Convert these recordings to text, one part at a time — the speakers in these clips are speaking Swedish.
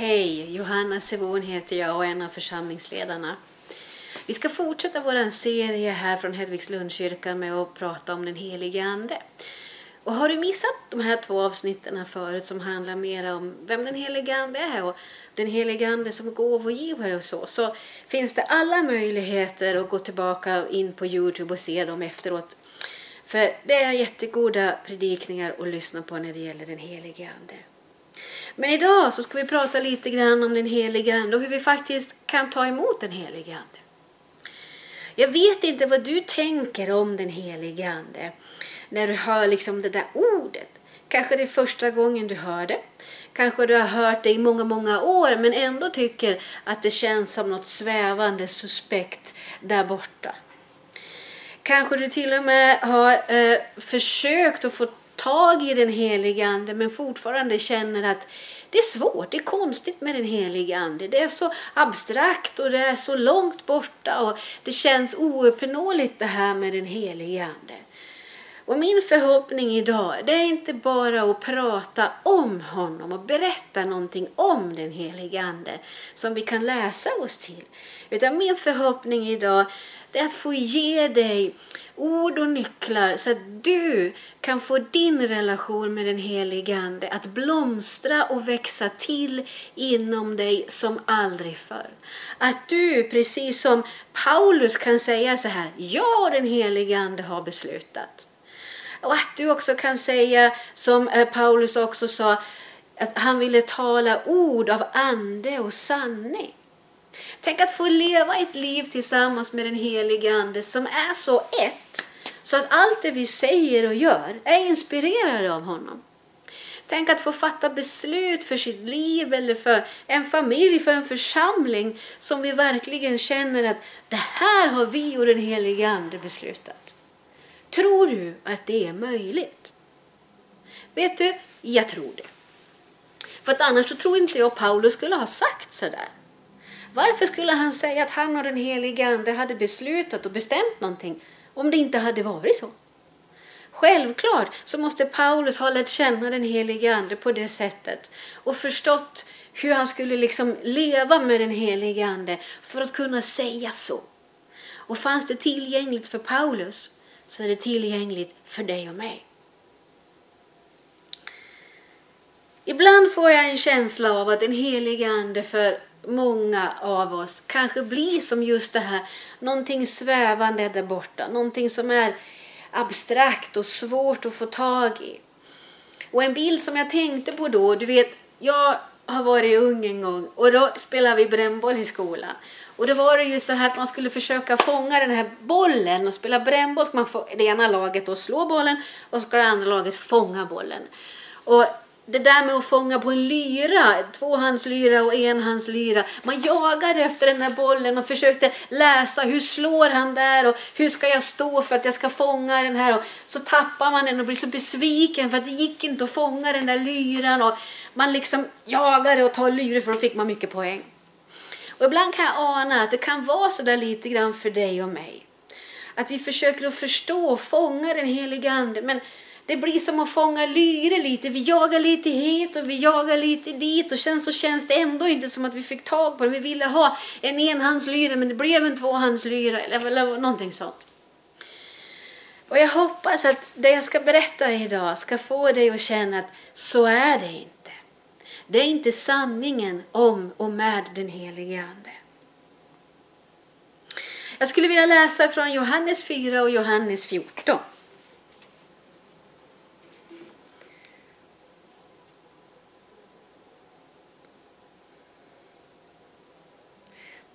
Hej, Johanna Sevon heter jag och är en av församlingsledarna. Vi ska fortsätta vår serie här från Hedvigslundskyrkan med att prata om den helige Ande. Och har du missat de här två avsnitten förut som handlar mer om vem den helige Ande är och den helige Ande som gåvogivare och så, så finns det alla möjligheter att gå tillbaka in på Youtube och se dem efteråt. För det är jättegoda predikningar att lyssna på när det gäller den helige Ande. Men idag så ska vi prata lite grann om den helige Ande och hur vi faktiskt kan ta emot den helige Ande. Jag vet inte vad du tänker om den helige Ande när du hör liksom det där ordet. Kanske det är första gången du hör det. Kanske du har hört det i många, många år men ändå tycker att det känns som något svävande, suspekt där borta. Kanske du till och med har eh, försökt att få tag i den helige Ande men fortfarande känner att det är svårt, det är konstigt med den helige Ande. Det är så abstrakt och det är så långt borta och det känns ouppnåeligt det här med den helige Ande. Och min förhoppning idag, det är inte bara att prata om honom och berätta någonting om den helige Ande som vi kan läsa oss till. Utan min förhoppning idag, det är att få ge dig ord och nycklar så att du kan få din relation med den helige Ande att blomstra och växa till inom dig som aldrig förr. Att du, precis som Paulus kan säga så här, ja den helige Ande har beslutat. Och att du också kan säga som eh, Paulus också sa, att han ville tala ord av ande och sanning. Tänk att få leva ett liv tillsammans med den helige Ande som är så ett så att allt det vi säger och gör är inspirerade av honom. Tänk att få fatta beslut för sitt liv eller för en familj, för en församling som vi verkligen känner att det här har vi och den helige Ande beslutat. Tror du att det är möjligt? Vet du, jag tror det. För att annars så tror inte jag Paulus skulle ha sagt sådär. Varför skulle han säga att han och den helige Ande hade beslutat och bestämt någonting om det inte hade varit så? Självklart så måste Paulus ha lärt känna den helige Ande på det sättet och förstått hur han skulle liksom leva med den helige Ande för att kunna säga så. Och fanns det tillgängligt för Paulus så är det tillgängligt för dig och mig. Ibland får jag en känsla av att den helige Ande för många av oss kanske blir som just det här, någonting svävande där borta, någonting som är abstrakt och svårt att få tag i. Och en bild som jag tänkte på då, du vet, jag har varit ung en gång och då spelade vi brännboll i skolan. Och då var det ju så här att man skulle försöka fånga den här bollen och spela brännboll. Ska man få det ena laget då slå bollen och så ska det andra laget fånga bollen. Och det där med att fånga på en lyra, tvåhandslyra och enhandslyra. Man jagade efter den här bollen och försökte läsa hur slår han där och hur ska jag stå för att jag ska fånga den här. Och så tappar man den och blir så besviken för att det gick inte att fånga den där lyran. Och man liksom jagade och tar lyror för då fick man mycket poäng. Och ibland kan jag ana att det kan vara så där lite grann för dig och mig. Att vi försöker att förstå och fånga den heliga Ande men det blir som att fånga lyre lite. Vi jagar lite hit och vi jagar lite dit och sen så känns det ändå inte som att vi fick tag på det. Vi ville ha en enhandslyra men det blev en tvåhandslyra eller, eller någonting sånt. Och jag hoppas att det jag ska berätta idag ska få dig att känna att så är det inte. Det är inte sanningen om och med den helige Ande. Jag skulle vilja läsa från Johannes 4 och Johannes 14.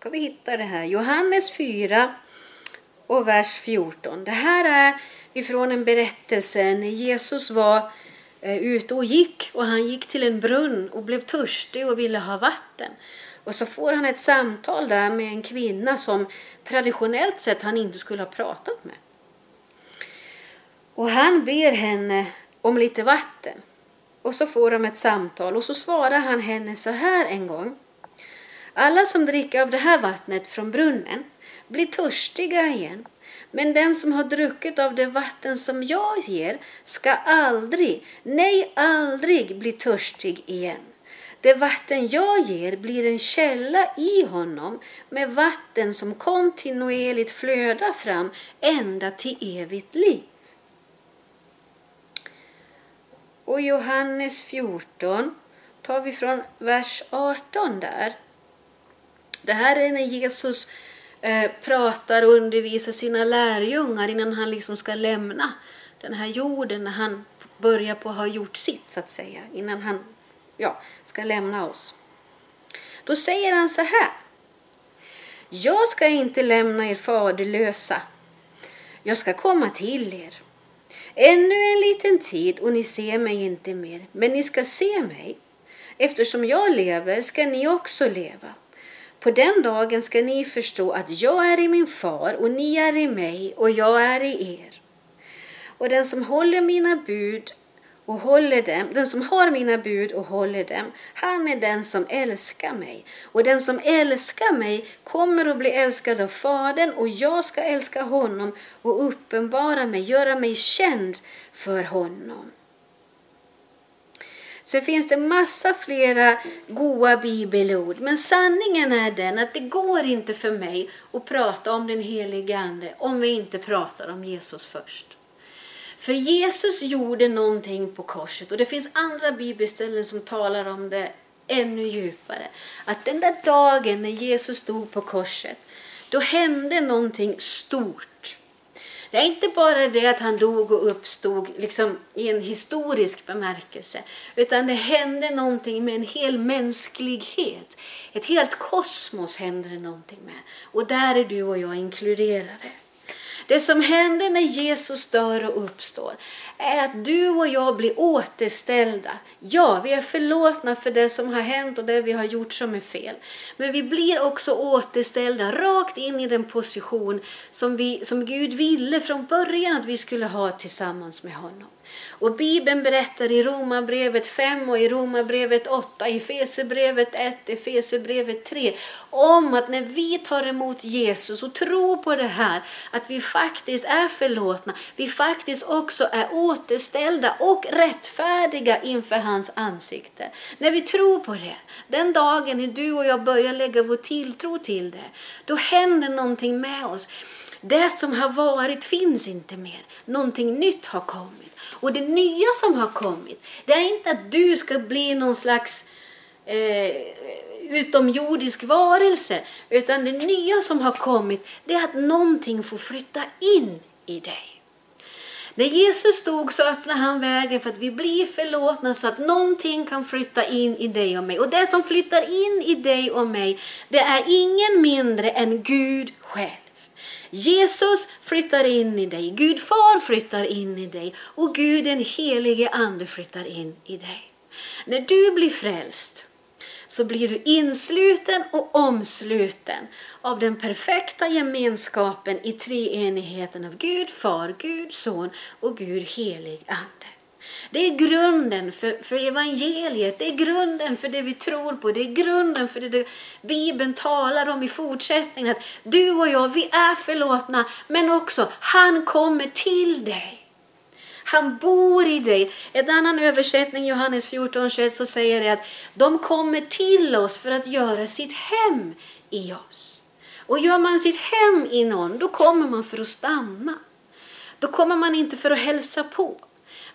Ska vi hitta det här. Johannes 4 och vers 14. Det här är ifrån en berättelse när Jesus var eh, ute och gick och han gick till en brunn och blev törstig och ville ha vatten. Och så får han ett samtal där med en kvinna som traditionellt sett han inte skulle ha pratat med. Och han ber henne om lite vatten. Och så får de ett samtal och så svarar han henne så här en gång. Alla som dricker av det här vattnet från brunnen blir törstiga igen. Men den som har druckit av det vatten som jag ger ska aldrig, nej aldrig bli törstig igen. Det vatten jag ger blir en källa i honom med vatten som kontinuerligt flödar fram ända till evigt liv. Och Johannes 14 tar vi från vers 18 där. Det här är när Jesus eh, pratar och undervisar sina lärjungar innan han liksom ska lämna den här jorden, när han börjar på att ha gjort sitt så att säga, innan han ja, ska lämna oss. Då säger han så här. Jag ska inte lämna er faderlösa. Jag ska komma till er. Ännu en liten tid och ni ser mig inte mer, men ni ska se mig. Eftersom jag lever ska ni också leva. På den dagen ska ni förstå att jag är i min far och ni är i mig och jag är i er. Och den som håller mina bud och håller dem, den som har mina bud och håller dem, han är den som älskar mig. Och den som älskar mig kommer att bli älskad av Fadern och jag ska älska honom och uppenbara mig, göra mig känd för honom. Sen finns det massa flera goda bibelord. Men sanningen är den att det går inte för mig att prata om den helige Ande om vi inte pratar om Jesus först. För Jesus gjorde någonting på korset och det finns andra bibelställen som talar om det ännu djupare. Att den där dagen när Jesus stod på korset, då hände någonting stort. Det är inte bara det att han dog och uppstod liksom i en historisk bemärkelse, utan det hände någonting med en hel mänsklighet. Ett helt kosmos hände det någonting med. Och där är du och jag inkluderade. Det som händer när Jesus dör och uppstår är att du och jag blir återställda. Ja, vi är förlåtna för det som har hänt och det vi har gjort som är fel. Men vi blir också återställda rakt in i den position som, vi, som Gud ville från början att vi skulle ha tillsammans med honom. Och Bibeln berättar i Romarbrevet 5 och i Romarbrevet 8, i Fesebrevet 1, i Fesebrevet 3 om att när vi tar emot Jesus och tror på det här, att vi faktiskt är förlåtna, vi faktiskt också är återställda och rättfärdiga inför hans ansikte. När vi tror på det, den dagen när du och jag börjar lägga vår tilltro till det, då händer någonting med oss. Det som har varit finns inte mer. Någonting nytt har kommit. Och det nya som har kommit, det är inte att du ska bli någon slags eh, utomjordisk varelse, utan det nya som har kommit, det är att någonting får flytta in i dig. När Jesus stod så öppnade han vägen för att vi blir förlåtna så att någonting kan flytta in i dig och mig. Och det som flyttar in i dig och mig, det är ingen mindre än Gud själv. Jesus flyttar in i dig, Gud far flyttar in i dig och Gud den helige ande flyttar in i dig. När du blir frälst så blir du insluten och omsluten av den perfekta gemenskapen i treenigheten av Gud, Far, Gud, Son och Gud helig Ande. Det är grunden för, för evangeliet, det är grunden för det vi tror på, det är grunden för det, det Bibeln talar om i fortsättningen. Att du och jag, vi är förlåtna, men också han kommer till dig. Han bor i dig. En annan översättning, Johannes 14, 21, så säger det att de kommer till oss för att göra sitt hem i oss. Och gör man sitt hem i någon, då kommer man för att stanna. Då kommer man inte för att hälsa på.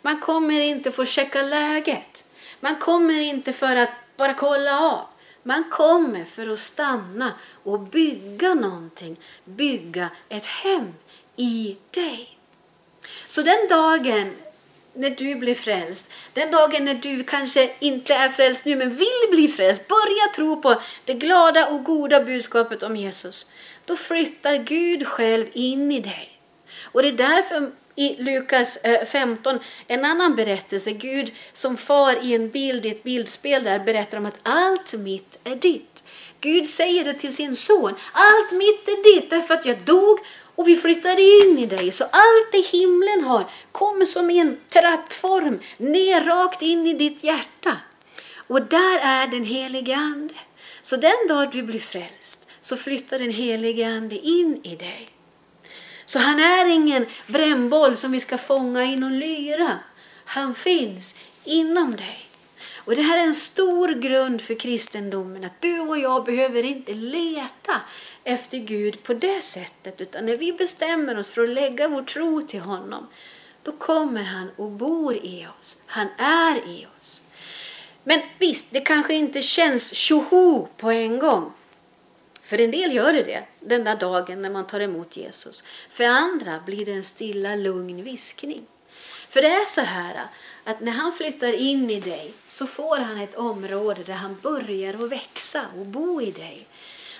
Man kommer inte få checka läget. Man kommer inte för att bara kolla av. Man kommer för att stanna och bygga någonting, bygga ett hem i dig. Så den dagen när du blir frälst, den dagen när du kanske inte är frälst nu men vill bli frälst, börja tro på det glada och goda budskapet om Jesus. Då flyttar Gud själv in i dig. Och det är därför i Lukas eh, 15 en annan berättelse. Gud som far i en bild, i ett bildspel där berättar om att allt mitt är ditt. Gud säger det till sin son. Allt mitt är ditt därför att jag dog och vi flyttade in i dig. Så allt det himlen har kommer som i en trattform ner rakt in i ditt hjärta. Och där är den helige Ande. Så den dag du blir frälst så flyttar den helige Ande in i dig. Så han är ingen brännboll som vi ska fånga i någon lyra. Han finns inom dig. Och det här är en stor grund för kristendomen, att du och jag behöver inte leta efter Gud på det sättet, utan när vi bestämmer oss för att lägga vår tro till honom, då kommer han och bor i oss. Han är i oss. Men visst, det kanske inte känns tjoho på en gång. För en del gör det det, den där dagen när man tar emot Jesus. För andra blir det en stilla, lugn viskning. För det är så här att när han flyttar in i dig så får han ett område där han börjar att växa och bo i dig.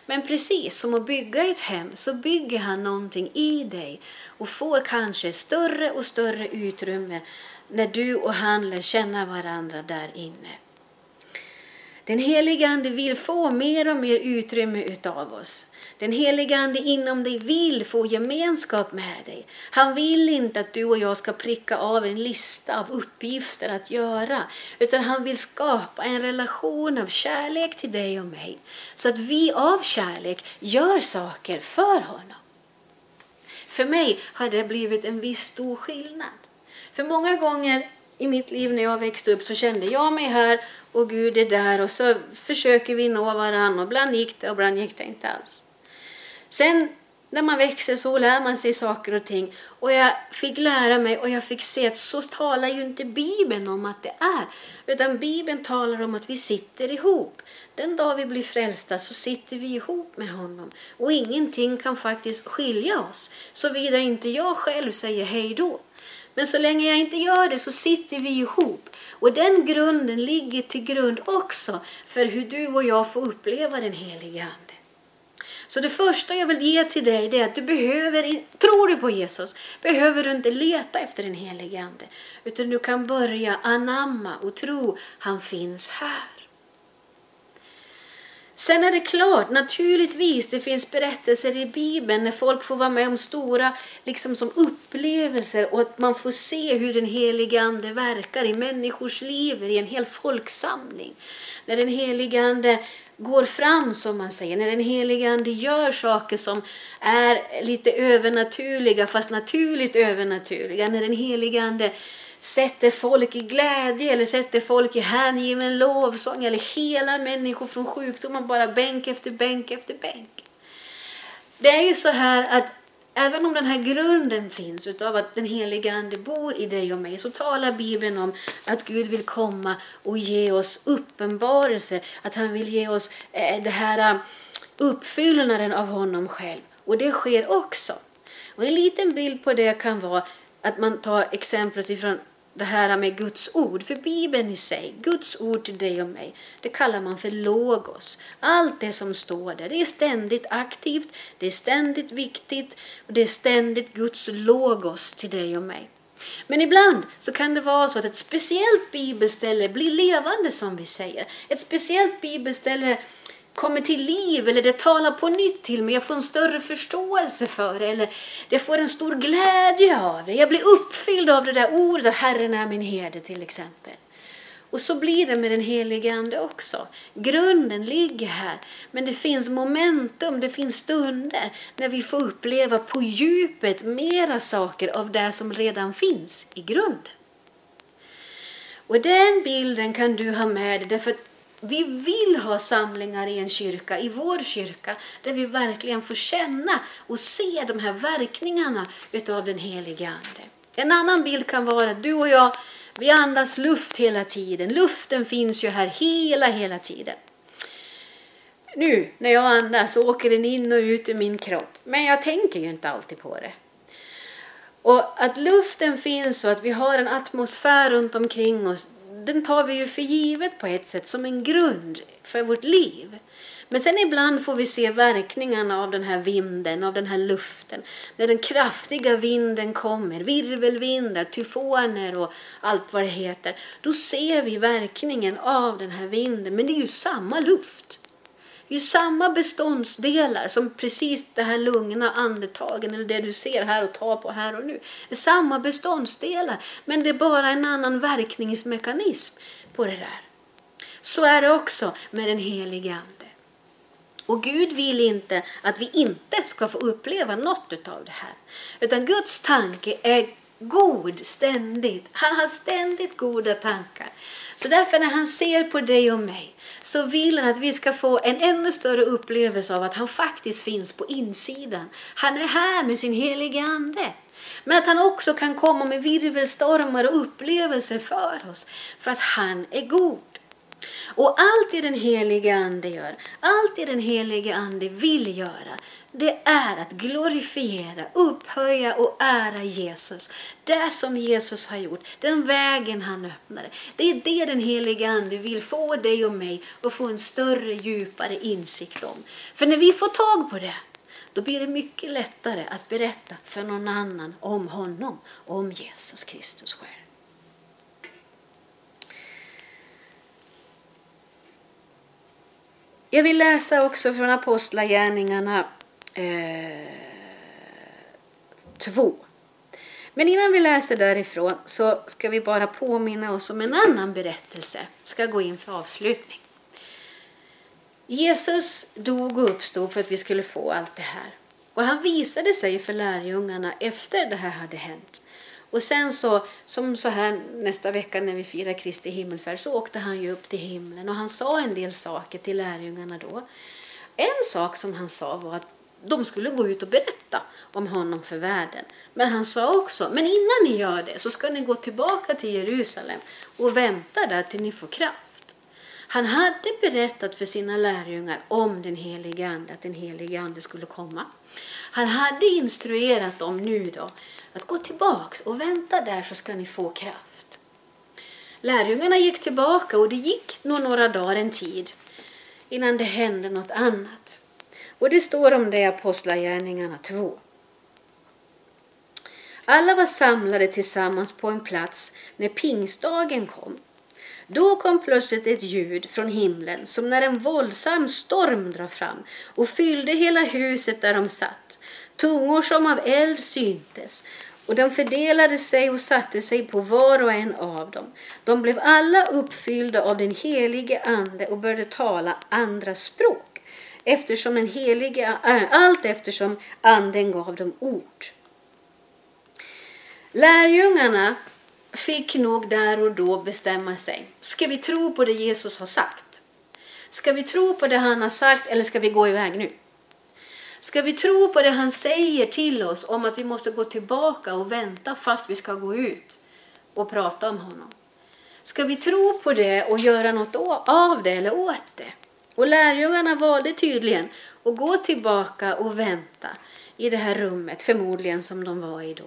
Men precis som att bygga ett hem så bygger han någonting i dig och får kanske större och större utrymme när du och han lär känna varandra där inne. Den helige Ande vill få mer och mer utrymme utav oss. Den helige Ande inom dig vill få gemenskap med dig. Han vill inte att du och jag ska pricka av en lista av uppgifter att göra, utan han vill skapa en relation av kärlek till dig och mig, så att vi av kärlek gör saker för honom. För mig har det blivit en viss stor skillnad. För många gånger i mitt liv när jag växte upp så kände jag mig här och Gud är där och så försöker vi nå varandra och ibland gick det och ibland gick det inte alls. Sen när man växer så lär man sig saker och ting och jag fick lära mig och jag fick se att så talar ju inte Bibeln om att det är. Utan Bibeln talar om att vi sitter ihop. Den dag vi blir frälsta så sitter vi ihop med honom och ingenting kan faktiskt skilja oss såvida inte jag själv säger hej då. Men så länge jag inte gör det så sitter vi ihop. Och den grunden ligger till grund också för hur du och jag får uppleva den heliga Ande. Så det första jag vill ge till dig är att du behöver, tror du på Jesus, behöver du inte leta efter den helige Ande. Utan du kan börja anamma och tro han finns här. Sen är det klart, naturligtvis, det finns berättelser i Bibeln när folk får vara med om stora liksom som upplevelser och att man får se hur den helige Ande verkar i människors liv, i en hel folksamling. När den helige Ande går fram, som man säger, när den helige Ande gör saker som är lite övernaturliga, fast naturligt övernaturliga. När den helige Ande sätter folk i glädje eller sätter folk i hängiven lovsång eller helar människor från sjukdomar bara bänk efter bänk efter bänk. Det är ju så här att även om den här grunden finns utav att den heliga Ande bor i dig och mig så talar Bibeln om att Gud vill komma och ge oss uppenbarelse, att han vill ge oss eh, det här eh, uppfyllnaden av honom själv. Och det sker också. Och en liten bild på det kan vara att man tar exemplet ifrån det här med Guds ord. För Bibeln i sig, Guds ord till dig och mig, det kallar man för logos. Allt det som står där, det är ständigt aktivt, det är ständigt viktigt och det är ständigt Guds logos till dig och mig. Men ibland så kan det vara så att ett speciellt bibelställe blir levande som vi säger. Ett speciellt bibelställe kommer till liv eller det talar på nytt till mig. Jag får en större förståelse för det eller det får en stor glädje av det. Jag blir uppfylld av det där ordet att Herren är min herde till exempel. Och så blir det med den helige Ande också. Grunden ligger här. Men det finns momentum, det finns stunder när vi får uppleva på djupet mera saker av det som redan finns i grunden. Och den bilden kan du ha med dig därför att vi vill ha samlingar i en kyrka, i vår kyrka, där vi verkligen får känna och se de här verkningarna utav den heliga Ande. En annan bild kan vara att du och jag, vi andas luft hela tiden. Luften finns ju här hela, hela tiden. Nu när jag andas åker den in och ut i min kropp, men jag tänker ju inte alltid på det. Och att luften finns och att vi har en atmosfär runt omkring oss, den tar vi ju för givet på ett sätt som en grund för vårt liv. Men sen ibland får vi se verkningarna av den här vinden, av den här luften. När den kraftiga vinden kommer, virvelvindar, tyfoner och allt vad det heter. Då ser vi verkningen av den här vinden, men det är ju samma luft. Det är samma beståndsdelar som precis det här lugna andetagen eller det du ser här och tar på här och nu. Det är samma beståndsdelar men det är bara en annan verkningsmekanism på det där. Så är det också med den helige Ande. Och Gud vill inte att vi inte ska få uppleva något av det här. Utan Guds tanke är god ständigt. Han har ständigt goda tankar. Så därför när han ser på dig och mig så vill han att vi ska få en ännu större upplevelse av att han faktiskt finns på insidan. Han är här med sin heliga Ande. Men att han också kan komma med virvelstormar och upplevelser för oss. För att han är god. Och allt det den helige Ande gör, allt det den helige Ande vill göra, det är att glorifiera, upphöja och ära Jesus. Det som Jesus har gjort, den vägen han öppnade. Det är det den helige Ande vill få dig och mig att få en större, djupare insikt om. För när vi får tag på det, då blir det mycket lättare att berätta för någon annan om honom, om Jesus Kristus själv. Jag vill läsa också från Apostlagärningarna 2. Eh, Men innan vi läser därifrån så ska vi bara påminna oss om en annan berättelse. Ska gå in för avslutning. Jesus dog och uppstod för att vi skulle få allt det här. Och han visade sig för lärjungarna efter det här hade hänt. Och sen så, som så här nästa vecka när vi firar Kristi himmelfärd, så åkte han ju upp till himlen och han sa en del saker till lärjungarna då. En sak som han sa var att de skulle gå ut och berätta om honom för världen. Men han sa också, men innan ni gör det så ska ni gå tillbaka till Jerusalem och vänta där till ni får kraft. Han hade berättat för sina lärjungar om den helige Ande, att den helige Ande skulle komma. Han hade instruerat dem nu då att gå tillbaks och vänta där så ska ni få kraft. Lärjungarna gick tillbaka och det gick nog några dagar en tid innan det hände något annat. Och det står om det i Apostlagärningarna 2. Alla var samlade tillsammans på en plats när pingstdagen kom. Då kom plötsligt ett ljud från himlen som när en våldsam storm drar fram och fyllde hela huset där de satt. Tungor som av eld syntes och de fördelade sig och satte sig på var och en av dem. De blev alla uppfyllda av den helige Ande och började tala andra språk eftersom den helige, äh, allt eftersom anden gav dem ord. Lärjungarna fick nog där och då bestämma sig. Ska vi tro på det Jesus har sagt? Ska vi tro på det han har sagt eller ska vi gå iväg nu? Ska vi tro på det han säger till oss om att vi måste gå tillbaka och vänta fast vi ska gå ut och prata om honom? Ska vi tro på det och göra något av det eller åt det? Och lärjungarna valde tydligen att gå tillbaka och vänta i det här rummet, förmodligen som de var i då.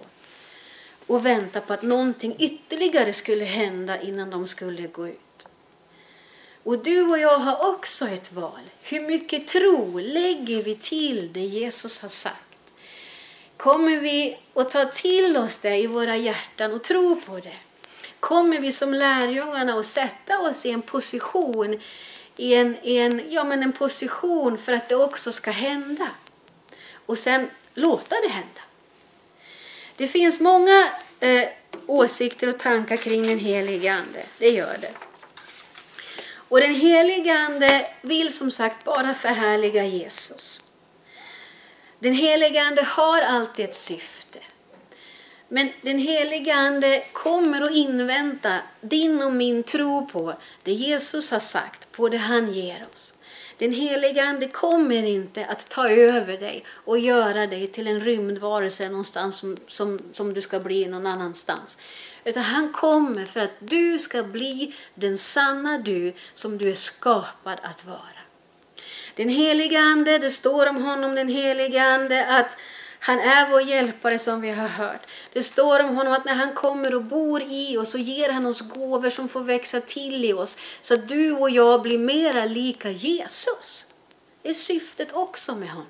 Och vänta på att någonting ytterligare skulle hända innan de skulle gå ut. Och du och jag har också ett val. Hur mycket tro lägger vi till det Jesus har sagt? Kommer vi att ta till oss det i våra hjärtan och tro på det? Kommer vi som lärjungarna att sätta oss i en position i en, i en, ja, men en position för att det också ska hända. Och sen låta det hända. Det finns många eh, åsikter och tankar kring den helige Ande. Det gör det. Och den helige Ande vill som sagt bara förhärliga Jesus. Den helige Ande har alltid ett syfte. Men den helige Ande kommer att invänta din och min tro på det Jesus har sagt, på det han ger oss. Den helige Ande kommer inte att ta över dig och göra dig till en rymdvarelse någonstans som, som, som du ska bli någon annanstans. Utan han kommer för att du ska bli den sanna du som du är skapad att vara. Den helige Ande, det står om honom, den helige Ande, att han är vår hjälpare som vi har hört. Det står om honom att när han kommer och bor i oss så ger han oss gåvor som får växa till i oss så att du och jag blir mera lika Jesus. Det är syftet också med honom.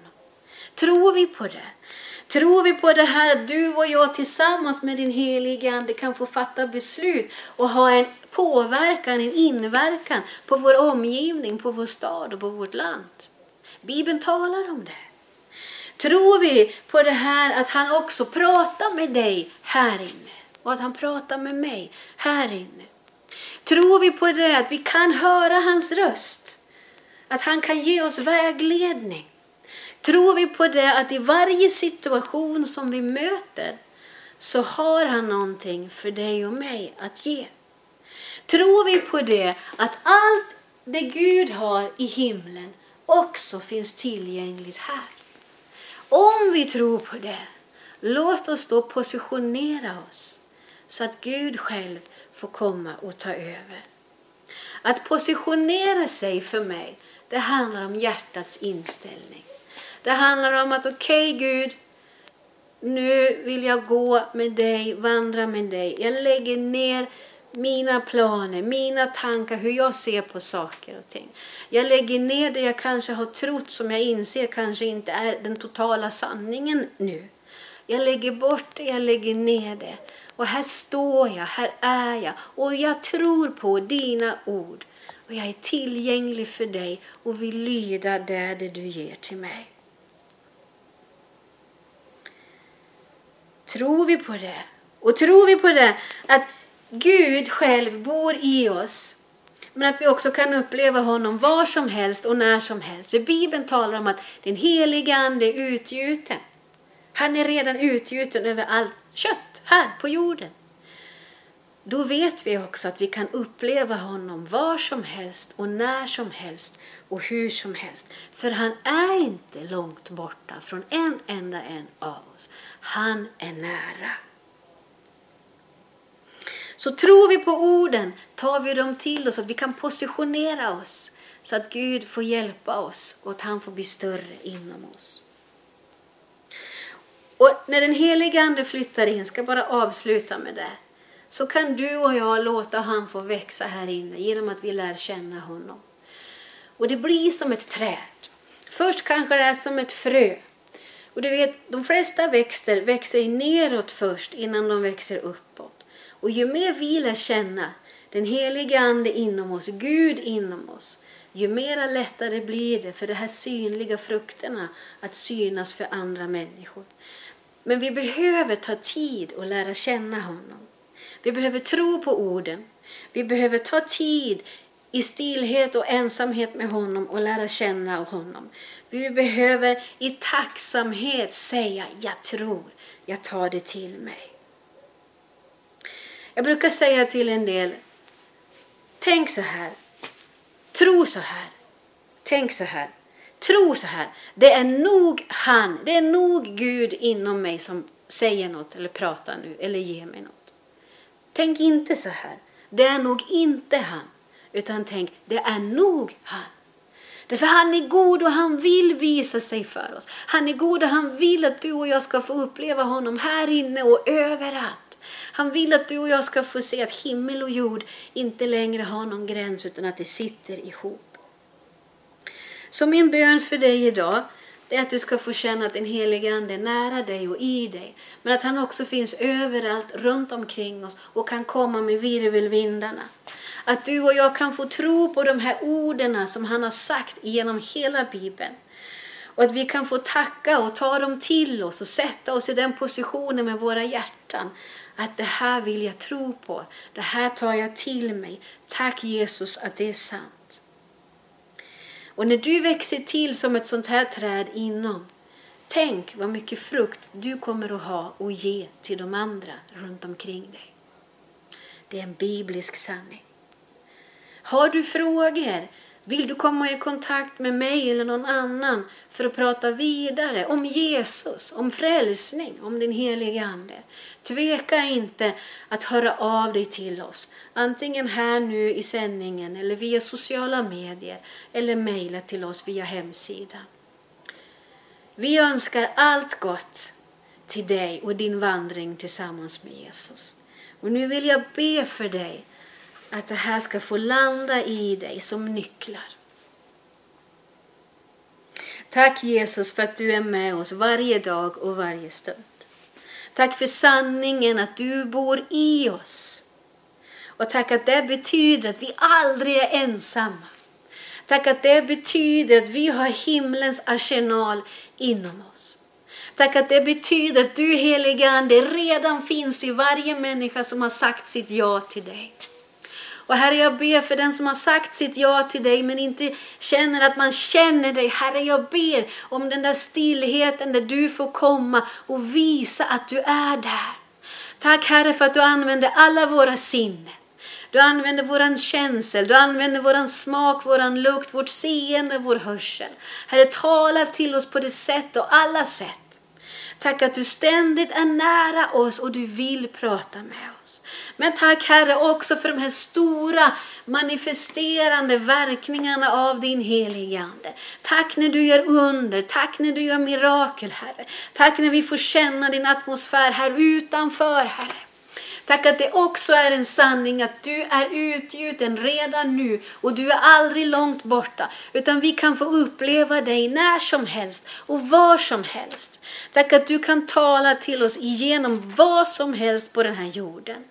Tror vi på det? Tror vi på det här att du och jag tillsammans med din helige Ande kan få fatta beslut och ha en påverkan, en inverkan på vår omgivning, på vår stad och på vårt land? Bibeln talar om det. Tror vi på det här att han också pratar med dig här inne och att han pratar med mig här inne? Tror vi på det att vi kan höra hans röst? Att han kan ge oss vägledning? Tror vi på det att i varje situation som vi möter så har han någonting för dig och mig att ge. Tror vi på det, att allt det Gud har i himlen också finns tillgängligt här. Om vi tror på det, låt oss då positionera oss så att Gud själv får komma och ta över. Att positionera sig för mig, det handlar om hjärtats inställning. Det handlar om att okej okay, Gud, nu vill jag gå med dig, vandra med dig. Jag lägger ner mina planer, mina tankar, hur jag ser på saker och ting. Jag lägger ner det jag kanske har trott som jag inser kanske inte är den totala sanningen nu. Jag lägger bort det, jag lägger ner det. Och här står jag, här är jag och jag tror på dina ord. Och jag är tillgänglig för dig och vill lyda det, det du ger till mig. Tror vi på det? Och tror vi på det att Gud själv bor i oss men att vi också kan uppleva honom var som helst och när som helst. För Bibeln talar om att den heliga Ande är utgjuten. Han är redan utgjuten över allt kött här på jorden. Då vet vi också att vi kan uppleva honom var som helst och när som helst och hur som helst. För han är inte långt borta från en enda en av oss. Han är nära. Så tror vi på orden tar vi dem till oss, att vi kan positionera oss så att Gud får hjälpa oss och att han får bli större inom oss. Och när den heliga Ande flyttar in, ska bara avsluta med det, så kan du och jag låta han få växa här inne genom att vi lär känna honom. Och det blir som ett träd. Först kanske det är som ett frö. Och du vet, de flesta växter växer neråt först innan de växer uppåt. Och ju mer vi lär känna den heliga Ande inom oss, Gud inom oss, ju mera lättare blir det för de här synliga frukterna att synas för andra människor. Men vi behöver ta tid och lära känna honom. Vi behöver tro på orden. Vi behöver ta tid i stillhet och ensamhet med honom och lära känna honom. Vi behöver i tacksamhet säga jag tror, jag tar det till mig. Jag brukar säga till en del, tänk så här, tro så här, tänk så här, tro så här. Det är nog han, det är nog Gud inom mig som säger något eller pratar nu eller ger mig något. Tänk inte så här, det är nog inte han, utan tänk, det är nog han. Därför han är god och han vill visa sig för oss. Han är god och han vill att du och jag ska få uppleva honom här inne och överallt. Han vill att du och jag ska få se att himmel och jord inte längre har någon gräns utan att det sitter ihop. Så min bön för dig idag är att du ska få känna att den helige Ande är nära dig och i dig. Men att han också finns överallt runt omkring oss och kan komma med virvelvindarna. Att du och jag kan få tro på de här orden som han har sagt genom hela Bibeln. Och att vi kan få tacka och ta dem till oss och sätta oss i den positionen med våra hjärtan. Att det här vill jag tro på. Det här tar jag till mig. Tack Jesus att det är sant. Och när du växer till som ett sånt här träd inom, tänk vad mycket frukt du kommer att ha och ge till de andra runt omkring dig. Det är en biblisk sanning. Har du frågor? Vill du komma i kontakt med mig eller någon annan för att prata vidare om Jesus, om frälsning, om din helige Ande? Tveka inte att höra av dig till oss, antingen här nu i sändningen eller via sociala medier eller mejla till oss via hemsidan. Vi önskar allt gott till dig och din vandring tillsammans med Jesus. Och nu vill jag be för dig att det här ska få landa i dig som nycklar. Tack Jesus för att du är med oss varje dag och varje stund. Tack för sanningen att du bor i oss. Och tack att det betyder att vi aldrig är ensamma. Tack att det betyder att vi har himlens arsenal inom oss. Tack att det betyder att du helige Ande redan finns i varje människa som har sagt sitt ja till dig. Och Herre, jag ber för den som har sagt sitt ja till dig men inte känner att man känner dig. Herre, jag ber om den där stillheten där du får komma och visa att du är där. Tack Herre för att du använder alla våra sinnen. Du använder våran känsel, du använder våran smak, våran lukt, vårt seende, vår hörsel. Herre, tala till oss på det sätt och alla sätt. Tack att du ständigt är nära oss och du vill prata med oss. Men tack Herre också för de här stora manifesterande verkningarna av din heliga Ande. Tack när du gör under, tack när du gör mirakel Herre. Tack när vi får känna din atmosfär här utanför Herre. Tack att det också är en sanning att du är utgjuten redan nu och du är aldrig långt borta. Utan vi kan få uppleva dig när som helst och var som helst. Tack att du kan tala till oss igenom vad som helst på den här jorden.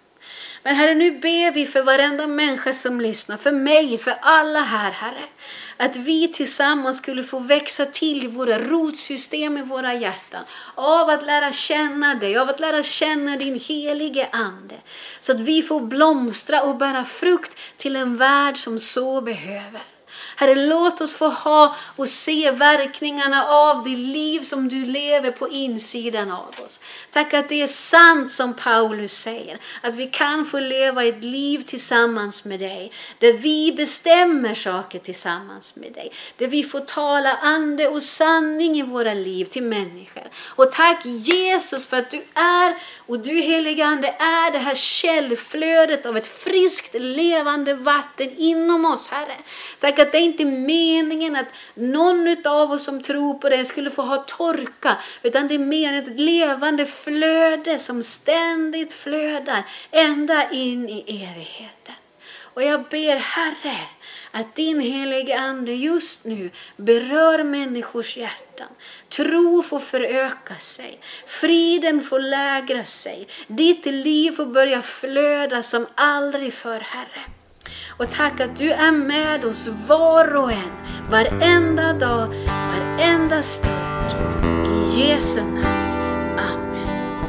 Men Herre, nu ber vi för varenda människa som lyssnar, för mig, för alla här, Herre. Att vi tillsammans skulle få växa till i våra rotsystem i våra hjärtan. Av att lära känna dig, av att lära känna din helige Ande. Så att vi får blomstra och bära frukt till en värld som så behöver. Herre, låt oss få ha och se verkningarna av det liv som du lever på insidan av oss. Tack att det är sant som Paulus säger, att vi kan få leva ett liv tillsammans med dig, där vi bestämmer saker tillsammans med dig, där vi får tala ande och sanning i våra liv till människor. Och tack Jesus för att du är, och du helige Ande är det här källflödet av ett friskt levande vatten inom oss Herre. Tack att det inte meningen att någon av oss som tror på det skulle få ha torka, utan det är mer ett levande flöde som ständigt flödar ända in i evigheten. Och jag ber Herre att din helige Ande just nu berör människors hjärtan. Tro får föröka sig, friden får lägra sig, ditt liv får börja flöda som aldrig förr Herre. Och tack att du är med oss var och en, varenda dag, varenda stund. I Jesu namn.